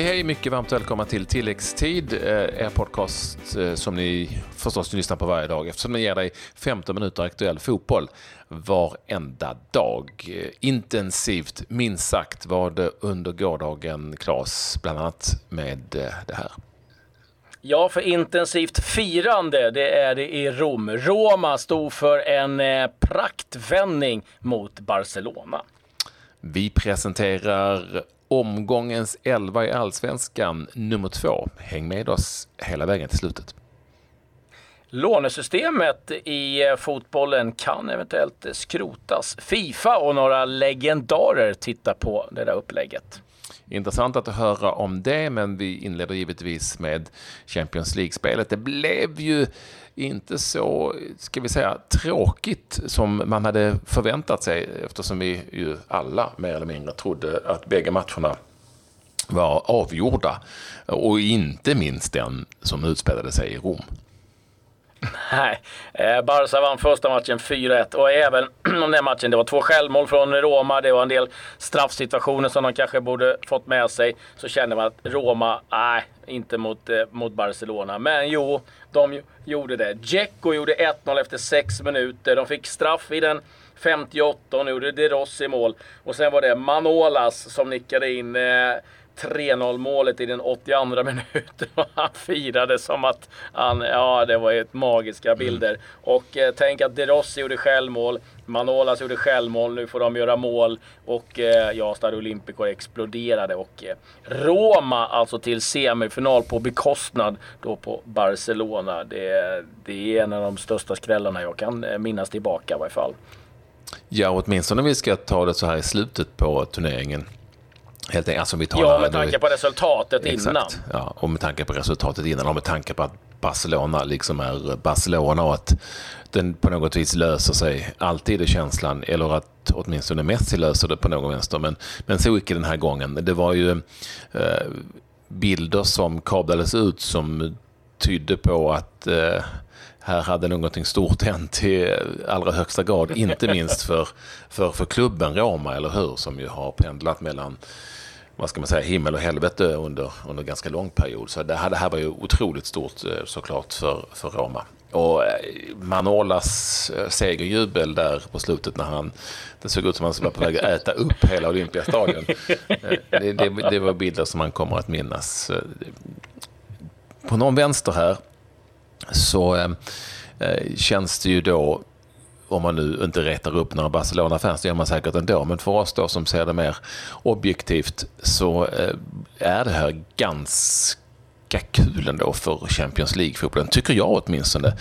Hej hej, mycket varmt välkomna till Tilläggstid, eh, er podcast eh, som ni förstås lyssnar på varje dag eftersom den ger dig 15 minuter aktuell fotboll varenda dag. Eh, intensivt, minst sagt, var det under gårdagen, Klas, bland annat med det här. Ja, för intensivt firande, det är det i Rom. Roma stod för en praktvändning mot Barcelona. Vi presenterar omgångens elva i allsvenskan nummer två. Häng med oss hela vägen till slutet. Lånesystemet i fotbollen kan eventuellt skrotas. Fifa och några legendarer tittar på det där upplägget. Intressant att höra om det, men vi inleder givetvis med Champions League-spelet. Det blev ju inte så, ska vi säga, tråkigt som man hade förväntat sig eftersom vi ju alla mer eller mindre trodde att bägge matcherna var avgjorda. Och inte minst den som utspelade sig i Rom. Nej, eh, Barca vann första matchen 4-1 och även om den matchen, det var två självmål från Roma, det var en del straffsituationer som de kanske borde fått med sig, så kände man att Roma, nej, inte mot, eh, mot Barcelona. Men jo, de gjorde det. Dzeko gjorde 1-0 efter 6 minuter. De fick straff i den 58 och nu gjorde De Rossi mål. Och sen var det Manolas som nickade in eh, 3-0 målet i den 82 minuten och han firade som att han, ja det var ett magiska bilder. Mm. Och eh, tänk att De Rossi gjorde självmål, Manolas gjorde självmål, nu får de göra mål och eh, ja, Stade Olympico exploderade och eh, Roma alltså till semifinal på bekostnad då på Barcelona. Det, det är en av de största skrällarna jag kan eh, minnas tillbaka i varje fall. Ja, åtminstone vi ska ta det så här i slutet på turneringen. Helt enkelt, alltså vi talar, ja, med tanke på resultatet exakt, innan. Ja, och med tanke på resultatet innan och med tanke på att Barcelona liksom är Barcelona och att den på något vis löser sig alltid i känslan eller att åtminstone Messi löser det på någon vänster. Men, men så icke den här gången. Det var ju eh, bilder som kablades ut som tydde på att eh, här hade någonting stort hänt i allra högsta grad. Inte minst för, för, för klubben Roma, eller hur? Som ju har pendlat mellan vad ska man säga, himmel och helvete under, under ganska lång period. Så det här, det här var ju otroligt stort eh, såklart för, för Roma. Och eh, Manolas eh, segerjubel där på slutet när han, det såg ut som att han var på väg att äta upp hela Olympiastadion. Det, det, det var bilder som man kommer att minnas. På någon vänster här så känns det ju då om man nu inte retar upp några Barcelona-fans, det gör man säkert ändå, men för oss då som ser det mer objektivt så eh, är det här ganska kul ändå för Champions League-fotbollen, tycker jag åtminstone,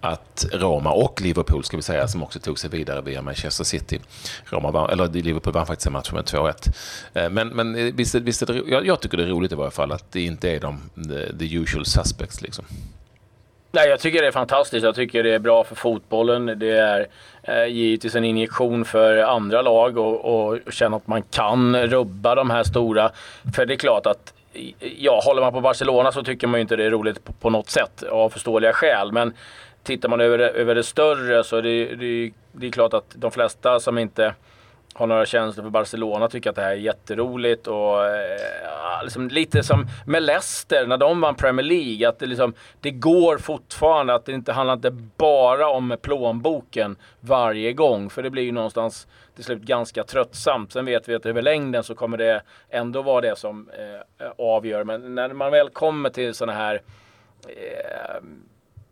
att Roma och Liverpool, ska vi säga, som också tog sig vidare via Manchester City. Roma vann, eller Liverpool vann faktiskt en match med 2-1. Eh, men, men eh, visst, visst är det, jag, jag tycker det är roligt i varje fall att det inte är de the, the usual suspects liksom. Nej, jag tycker det är fantastiskt. Jag tycker det är bra för fotbollen. Det är eh, givetvis en injektion för andra lag och, och känna att man kan rubba de här stora. För det är klart att ja, håller man på Barcelona så tycker man ju inte det är roligt på, på något sätt av förståeliga skäl. Men tittar man över, över det större så är det, det, det är klart att de flesta som inte har några känslor för Barcelona, tycker att det här är jätteroligt och eh, liksom lite som med Leicester när de vann Premier League. Att det, liksom, det går fortfarande, att det inte handlar inte bara om plånboken varje gång. För det blir ju någonstans till slut ganska tröttsamt. Sen vet vi att över längden så kommer det ändå vara det som eh, avgör. Men när man väl kommer till sådana här eh,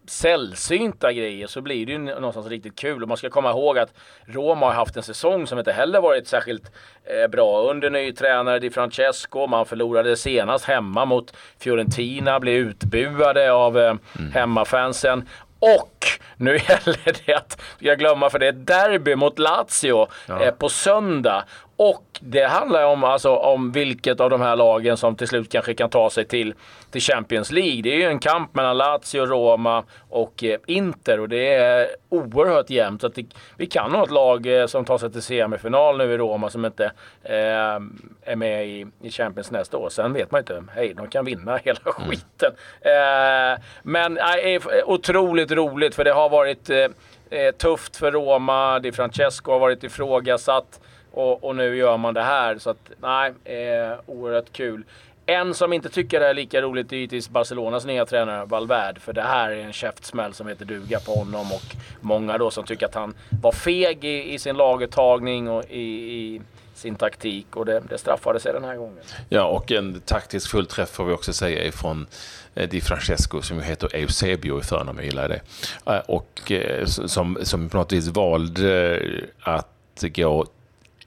sällsynta grejer så blir det ju någonstans riktigt kul. Och man ska komma ihåg att Roma har haft en säsong som inte heller varit särskilt eh, bra. Under ny tränare Di Francesco, man förlorade senast hemma mot Fiorentina, blev utbuade av eh, mm. hemmafansen. Och nu gäller det att, jag glömmer för det är derby mot Lazio ja. eh, på söndag. Och det handlar om, alltså, om vilket av de här lagen som till slut kanske kan ta sig till, till Champions League. Det är ju en kamp mellan Lazio, Roma och eh, Inter och det är oerhört jämnt. Så det, vi kan ha ett lag eh, som tar sig till semifinal nu i Roma som inte eh, är med i, i, Champions nästa år. Sen vet man inte. Hej, de kan vinna hela mm. skiten. Eh, men eh, otroligt roligt för det har varit eh, eh, tufft för Roma. Di Francesco har varit ifrågasatt. Och, och, nu gör man det här. Så att, nej, eh, oerhört kul. en som inte tycker det är lika roligt är givetvis Barcelonas nya tränare Valverde. För det här är en käftsmäll som heter duga på honom. Och många då som tycker att han var feg i, i sin laguttagning och i, i sin taktik. Och det, det straffade sig den här gången. Ja, och en taktisk fullträff får vi också säga ifrån eh, Di Francesco som ju heter Eusebio i förnamn, jag gillar det. Eh, och eh, som, som på något vis valde att gå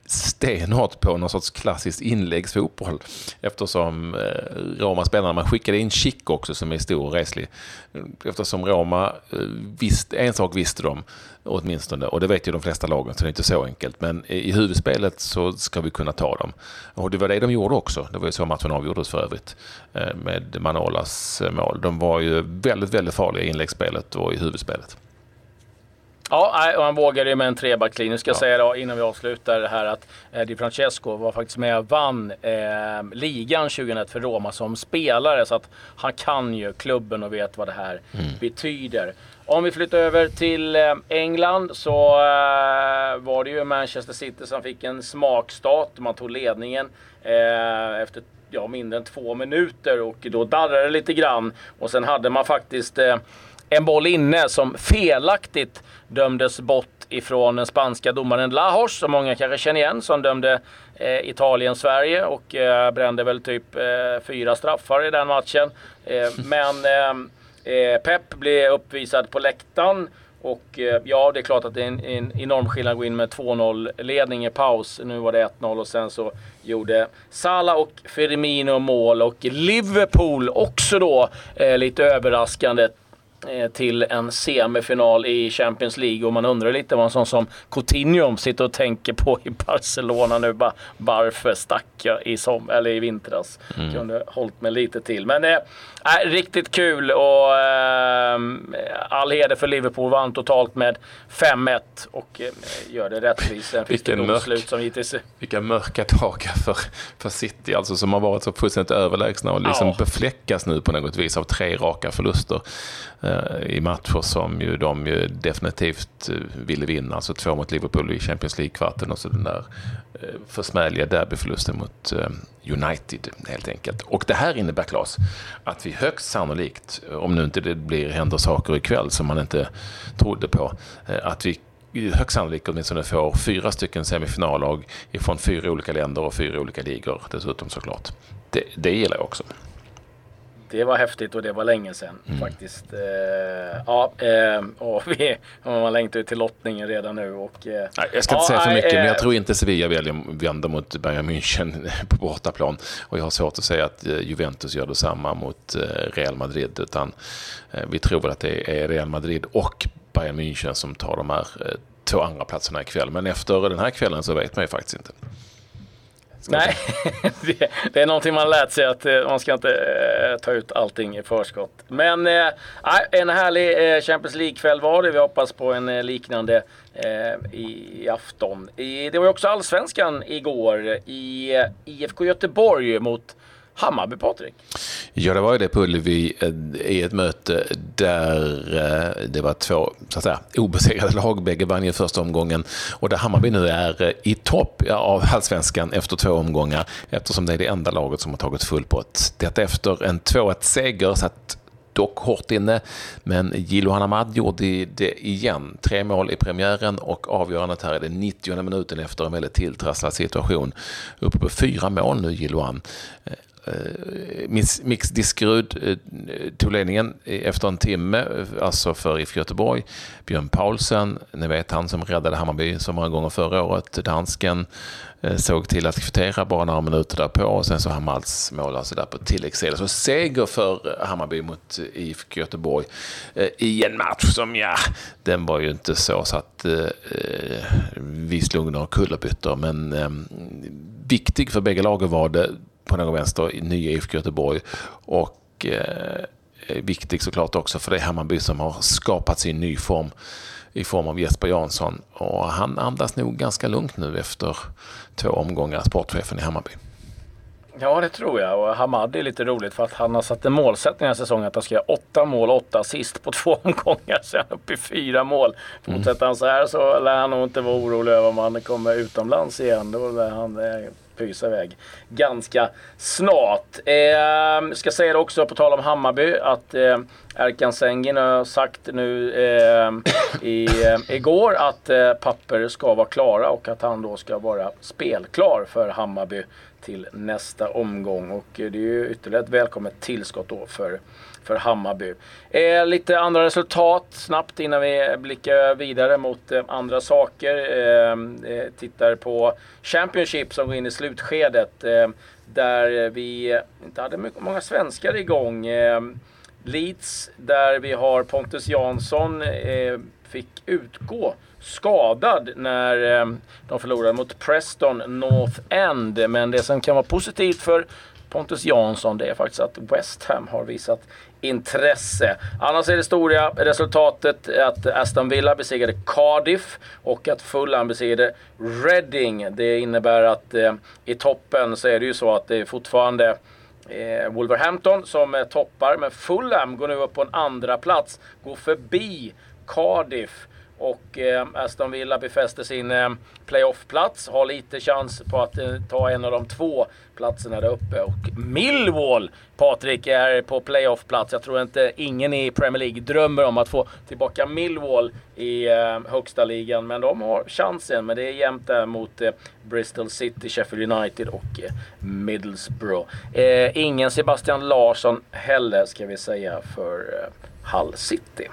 stenhårt på någon sorts klassisk inläggsfotboll eftersom eh, Roma-spelarna, man skickade in Chic också som är stor och reslig. Eftersom Roma, eh, visst, en sak visste de åtminstone och det vet ju de flesta lagen så det är inte så enkelt. Men i huvudspelet så ska vi kunna ta dem. Och det var det de gjorde också. Det var ju så matchen avgjordes för övrigt eh, med Manolas mål. De var ju väldigt, väldigt farliga i inläggsspelet och i huvudspelet. Ja, och han vågade ju med en trebackslinje. Nu ska jag säga då, innan vi avslutar det här att eh, Di Francesco var faktiskt med och vann eh, ligan 2001 för Roma som spelare. Så att han kan ju klubben och vet vad det här mm. betyder. Om vi flyttar över till eh, England så eh, var det ju Manchester City som fick en smakstart. Man tog ledningen eh, efter ja, mindre än två minuter och då darrade det lite grann. Och sen hade man faktiskt en boll inne som felaktigt dömdes bort ifrån den spanska domaren Lajos, som många kanske känner igen, som dömde eh, Italien-Sverige och eh, brände väl typ eh, fyra straffar i den matchen. Eh, men eh, eh, Pep blev uppvisad på läktaren och ja, det är klart att det är en, en enorm skillnad att gå in med 2-0 ledning i paus. Nu var det 1-0 och sen så gjorde Salah och Firmino mål och Liverpool också då lite överraskande Eh, till en semifinal i Champions League och man undrar lite vad en sån som Coutinho sitter och tänker på i Barcelona nu. Bara, varför stack jag i, som, eller i vintras? Mm. Kunde hållit mig lite till. Men eh, riktigt kul och eh, all heder för Liverpool. Vann totalt med 5-1 och eh, gör det rättvist. Sen finns det domslut som givetvis... Vilka mörka dagar för, för City alltså som har varit så fullständigt överlägsna och liksom ja. befläckas nu på något vis av tre raka förluster. Eh, i matcher som ju de ju definitivt eh, ville vinna. Alltså två mot Liverpool i Champions League-kvarten och så den där eh, försmädliga derbyförlusten mot eh, United helt enkelt. Och det här innebär, Claes, att vi högst sannolikt, eh, om nu inte det blir, händer saker ikväll som man inte trodde på, att vi högst sannolikt åtminstone får fyra stycken semifinallag ifrån fyra olika länder och fyra olika ligor dessutom såklart. Det, det gillar jag också. Det var häftigt och det var länge sedan mm. faktiskt. Eh, ja, eh, och vi man längtar till lottningen redan nu. Och, eh, nej, jag ska inte ja, säga för mycket, men jag tror inte Sevilla vänder mot Bayern München på bortaplan. Och jag har svårt att säga att Juventus gör detsamma mot Real Madrid. Utan vi tror väl att det är Real Madrid och Bayern München som tar de här två andra platserna ikväll. Men efter den här kvällen så vet man ju faktiskt inte. Nej, det, det, är någonting man lärt sig att eh, man ska inte eh, ta ut allting i förskott. Men eh, en härlig eh, Champions League-kväll var det. Vi hoppas på en liknande i, i, afton. I, det var ju också allsvenskan igår i IFK Göteborg mot Hammarby, Patrik? Ja, det var ju det på Ullevi eh, i ett möte där eh, det var två så att säga, obesegrade lag. Bägge vann ju första omgången och där Hammarby nu är eh, i topp av allsvenskan efter två omgångar eftersom det är det enda laget som har tagit full pott. Detta efter en 2-1-seger satt dock hårt inne. Men Gilo Hanamad gjorde det igen. Tre mål i premiären och avgörandet här är den 90 minuten efter en väldigt tilltrasslad situation. Uppe på fyra mål nu Giloan. Eh, Mix Diskerud eh, tog ledningen efter en timme, eh, alltså för IFK Göteborg. Björn Paulsen, ni vet han som räddade Hammarby så många gånger förra året, dansken, eh, såg till att kvittera bara några minuter därpå och sen så Hamals mål alltså där på tilläggstid. Så seger för eh, Hammarby mot eh, IFK Göteborg i en match som, ja, den var ju inte så så att eh, vi slog några kullerbyttor men eh, viktig för bägge lagen var det på någon vänster i nya IFK Göteborg. Och eh, viktig såklart också för det Hammarby som har skapat sin ny form i form av Jesper Jansson. Och han andas nog ganska lugnt nu efter två omgångar, sportchefen i Hammarby. Ja, det tror jag. Och Hamad är lite roligt för att han har satt en målsättning den här säsongen att han ska göra åtta mål, åtta assist på två omgångar. Så är han uppe i fyra mål. Fortsätter mm. han så här så lär han nog inte vara orolig över om han kommer utomlands igen. Då lär han pysa iväg ganska snart. Eh, ska säga det också på tal om Hammarby att eh, Erkan Sengin har sagt nu eh, i, eh, igår att eh, papper ska vara klara och att han då ska vara spelklar för Hammarby till nästa omgång. Och eh, det är ju ytterligare ett välkommet tillskott då för, för Hammarby. Eh, lite andra resultat snabbt innan vi blickar vidare mot eh, andra saker. Eh, eh tittar på Championship som går in i slutskedet. Eh, där vi inte hade mycket, många svenskar igång. Eh, Leeds, där vi har Pontus Jansson, eh, fick utgå skadad när eh, de förlorade mot Preston North End. Men det som kan vara positivt för Pontus Jansson det är faktiskt att West Ham har visat intresse. Annars är det stora resultatet att Aston Villa besegrade Cardiff och att Fulham besegrade Reading. Det innebär att eh, i toppen så är det ju så att det är fortfarande eh, Wolverhampton som eh, toppar. Men Fulham går nu upp på en andra plats, går förbi Cardiff. Och eh, Aston Villa befäster sin eh, playoff-plats. Har lite chans på att eh, ta en av de två platserna där uppe. Och Millwall, Patrik, är på playoff-plats. Jag tror inte ingen i Premier League drömmer om att få tillbaka Millwall i eh, högsta ligan. Men de har chansen. Men det är jämnt där mot eh, Bristol City, Sheffield United och eh, Middlesbrough. Eh, ingen Sebastian Larsson heller, ska vi säga, för eh, Hull City.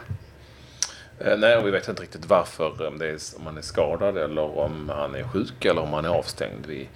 Eh, nej, och vi vet inte riktigt varför. Om, det är, om han är skadad eller om han är sjuk eller om han är avstängd. Vi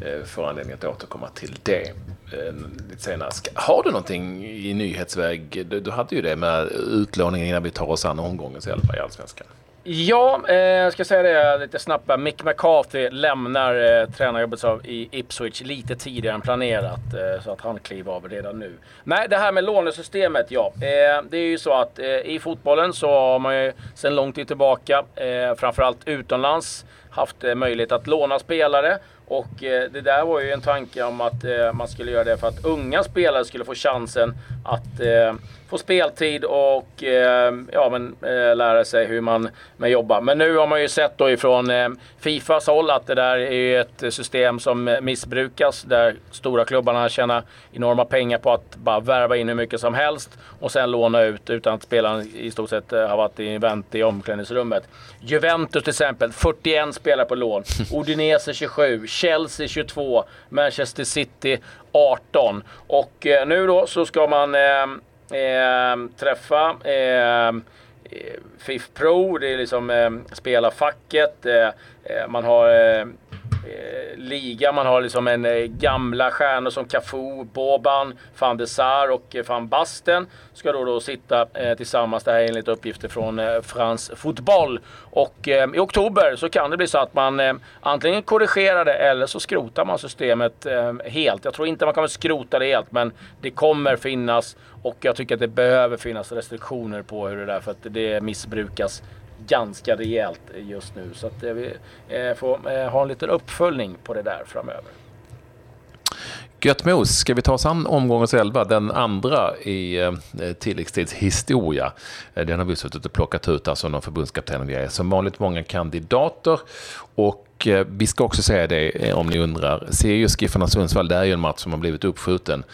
eh, får anledning att återkomma till det eh, lite senare. Har du någonting i nyhetsväg? Du, du hade ju det med utlåningen innan vi tar oss an omgångens elva i Allsvenskan. Ja, eh, jag ska säga det lite snabbt. Mick McCarthy lämnar eh, tränarjobbet i Ipswich lite tidigare än planerat. Eh, så att han kliver av redan nu. Nej, det här med lånesystemet, ja. Eh, det är ju så att eh, i fotbollen så har man ju sedan lång tid tillbaka, eh, framförallt utomlands, haft eh, möjlighet att låna spelare. Och eh, det där var ju en tanke om att eh, man skulle göra det för att unga spelare skulle få chansen att få speltid och ja, men, lära sig hur man, man jobbar. Men nu har man ju sett då ifrån Fifas håll att det där är ett system som missbrukas där stora klubbarna tjänar enorma pengar på att bara värva in hur mycket som helst och sen låna ut utan att spelaren i stort sett har varit i vänt i omklädningsrummet. Juventus till exempel, 41 spelare på lån. Udinese 27, Chelsea 22, Manchester City 18. Och nu då så ska man eh, träffa eh, FIF Pro, det är liksom eh, spelarfacket. Eh, eh man har eh, eh, Eh, liga. Man har liksom en eh, gamla stjärnor som Cafu, Boban, van de Sar och eh, van Basten. Ska då, då sitta tillsammans. Det här enligt uppgifter från Frans Fotboll. Och i oktober så kan det bli så att man antingen korrigerar det eller så skrotar man systemet helt. Jag tror inte man kommer skrota det helt men det kommer finnas och jag tycker att det behöver finnas restriktioner på hur det är för att det missbrukas ganska rejält just nu. Så att eh, vi eh, får eh, ha en liten uppföljning på det där framöver. Gött mos, ska vi ta oss an omgångens elva, den andra i eh, tilläggstids historia. Den har vi suttit och plockat ut, alltså någon förbundskapten vi är som vanligt många kandidater. Och eh, vi ska också säga det om ni undrar, Sirius Giffarna Sundsvall, det är ju en match som har blivit uppskjuten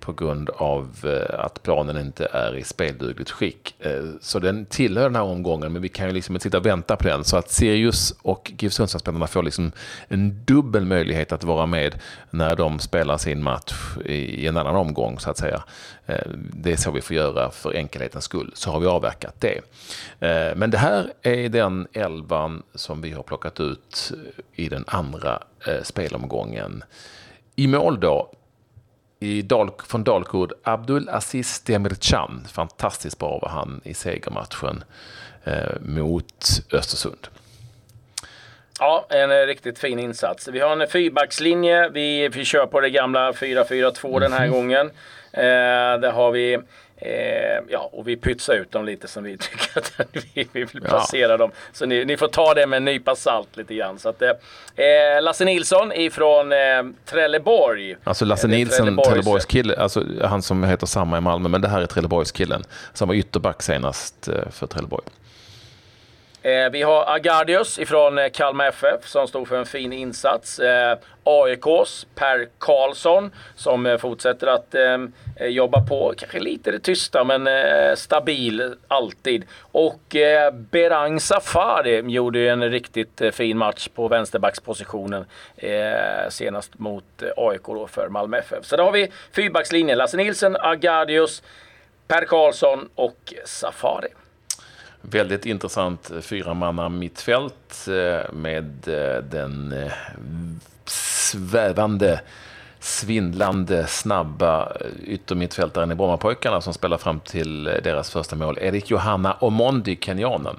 på grund av eh, att planen inte är i speldugligt skick. Eh, så den tillhör den här omgången, men vi kan ju liksom inte sitta och vänta på den. Så att Sirius och GIF Sundsvallsspelarna får liksom en dubbel möjlighet att vara med när de spelar sin match i en annan omgång, så att säga. Eh, det är så vi får göra för enkelhetens skull, så har vi avverkat det. Men det här är den elvan som vi har plockat ut i den andra spelomgången. I mål då, i Dal, från Dalkurd, Abdul Aziz Demircan. Fantastiskt bra var han i segermatchen eh, mot Östersund. Ja, en eh, riktigt fin insats. Vi har en fyrbackslinje. Vi, vi kör på det gamla 4-4-2 mm. den här mhm. gången. Eh, där har vi Eh, ja, och vi pytsar ut dem lite som vi tycker att vi, vi vill placera ja. dem. Så ni, ni, får ta det med en nypa salt lite grann. Så att, eh, eh Lasse Nilsson ifrån eh, Trelleborg. Alltså Lasse eh, Nilsson, Trelleborgs, Trelleborgs kille, alltså han som heter samma i Malmö, men det här är Trelleborgs killen som var ytterback senast eh, för Trelleborg. Eh, vi har Agardius ifrån eh, Kalmar FF som stod för en fin insats. Eh, AIKs Per Karlsson som eh, fortsätter att eh, eh, jobba på. Kanske lite det tysta men eh, stabil alltid. Och eh, Berang Safari gjorde ju en riktigt eh, fin match på vänsterbackspositionen senast mot AIK då för Malmö FF. Så då har vi fyrbackslinjen. Lasse Nilsson, Agardius, Per Karlsson och Safari. Väldigt intressant eh, fyramanna mittfält eh, med eh, den svävande, svindlande, snabba yttermittfältaren i Brommapojkarna som spelar fram till deras första mål. Erik Johanna Omondi, kenyanen.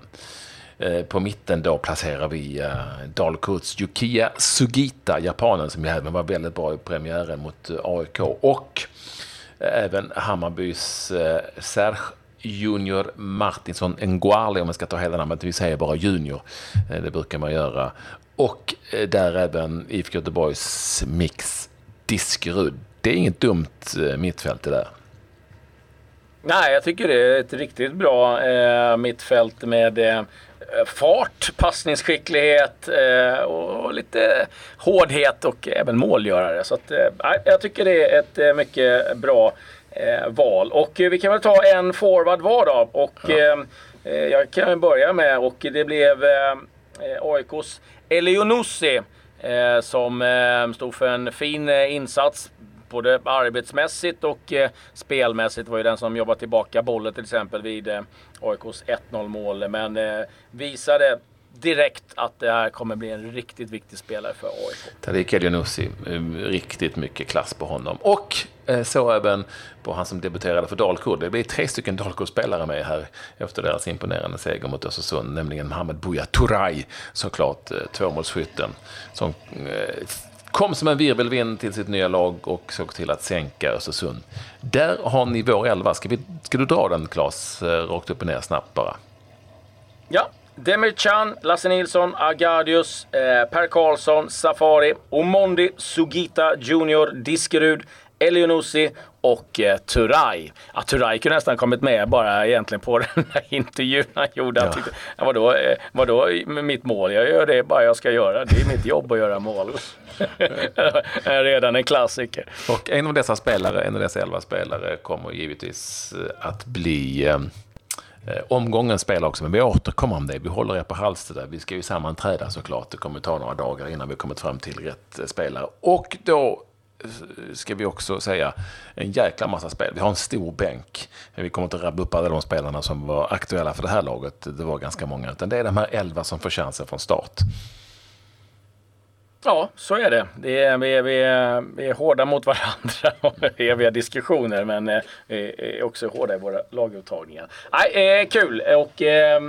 På mitten då placerar vi Dalkurds Yukiya Sugita, japanen, som ju även var väldigt bra i premiären mot AIK. Och även Hammarbys Serge Junior Martinsson Nguali, om man ska ta hela namnet, vi säger bara Junior. Eh, det brukar man göra. Och eh, där även IFK Göteborgs mix Diskerud. Det är inget dumt eh, mittfält det där. Nej, jag tycker det är ett riktigt bra eh, mittfält med eh, fart, passningsskicklighet eh, och lite hårdhet och även målgörare. Så att, jag tycker det är ett mycket bra val. Och eh, vi kan väl ta en forward var då. Och ja. Eh, eh, jag kan börja med och det blev eh, AIKs Elionussi eh, som eh, stod för en fin insats både arbetsmässigt och eh, spelmässigt var ju den som jobbade tillbaka bollen till exempel vid eh, AIKs 1-0 mål. Men eh, visade direkt att det här kommer bli en riktigt viktig spelare för AIK. Tariq Elionussi, riktigt mycket klass på honom. Och eh, så även på han som debuterade för Dalkurd. Det blir tre stycken Dalkurd-spelare med här efter deras imponerande seger mot Östersund, nämligen Mohamed Buya Turay, såklart eh, tvåmålsskytten, som eh, kom som en virvelvind till sitt nya lag och såg till att sänka Östersund. Där har ni vår elva. Ska, vi, ska du dra den, Claes, rakt upp och ner snabbt bara? Ja, Demircan, Lasse Nilsson, Agardius, eh, Per Karlsson, Safari, Omondi, Sugita Junior, Diskerud, Elionussi och eh, Turay. Ja, Turay kunde nästan kommit med bara egentligen på den här intervjun han gjorde. Han tyckte, ja, vadå, eh, vadå mitt mål? Jag gör det bara jag ska göra. Det är mitt jobb att göra mål. Redan en klassiker. Och en av dessa spelare, en av dessa elva spelare kommer givetvis eh, att bli Eh, Eh, omgången spelar också, men vi återkommer om det. Vi håller er på halster där. Vi ska ju sammanträda såklart. Det kommer ta några dagar innan vi kommit fram till rätt eh, spelare. Och då eh, ska vi också säga en jäkla massa spel. Vi har en stor bänk. Vi kommer inte rabbla upp alla de spelarna som var aktuella för det här laget. Det var ganska många. Utan det är de här elva som får chansen från start. Ja, så är det. det är, vi, är, vi, är, vi är hårda mot varandra och eviga diskussioner men eh, vi är också hårda i våra laguttagningar. Nej, eh, kul och eh,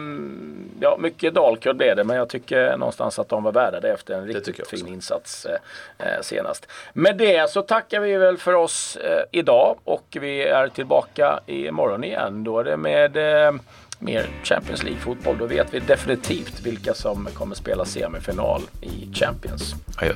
ja, mycket dalkurd blev det men jag tycker någonstans att de var värda det efter en riktigt fin insats eh, senast. Med det så tackar vi väl för oss eh, idag och vi är tillbaka imorgon igen. Då är det med mer Champions League-fotboll. Då vet vi definitivt vilka som kommer spela semifinal i Champions. Adjö.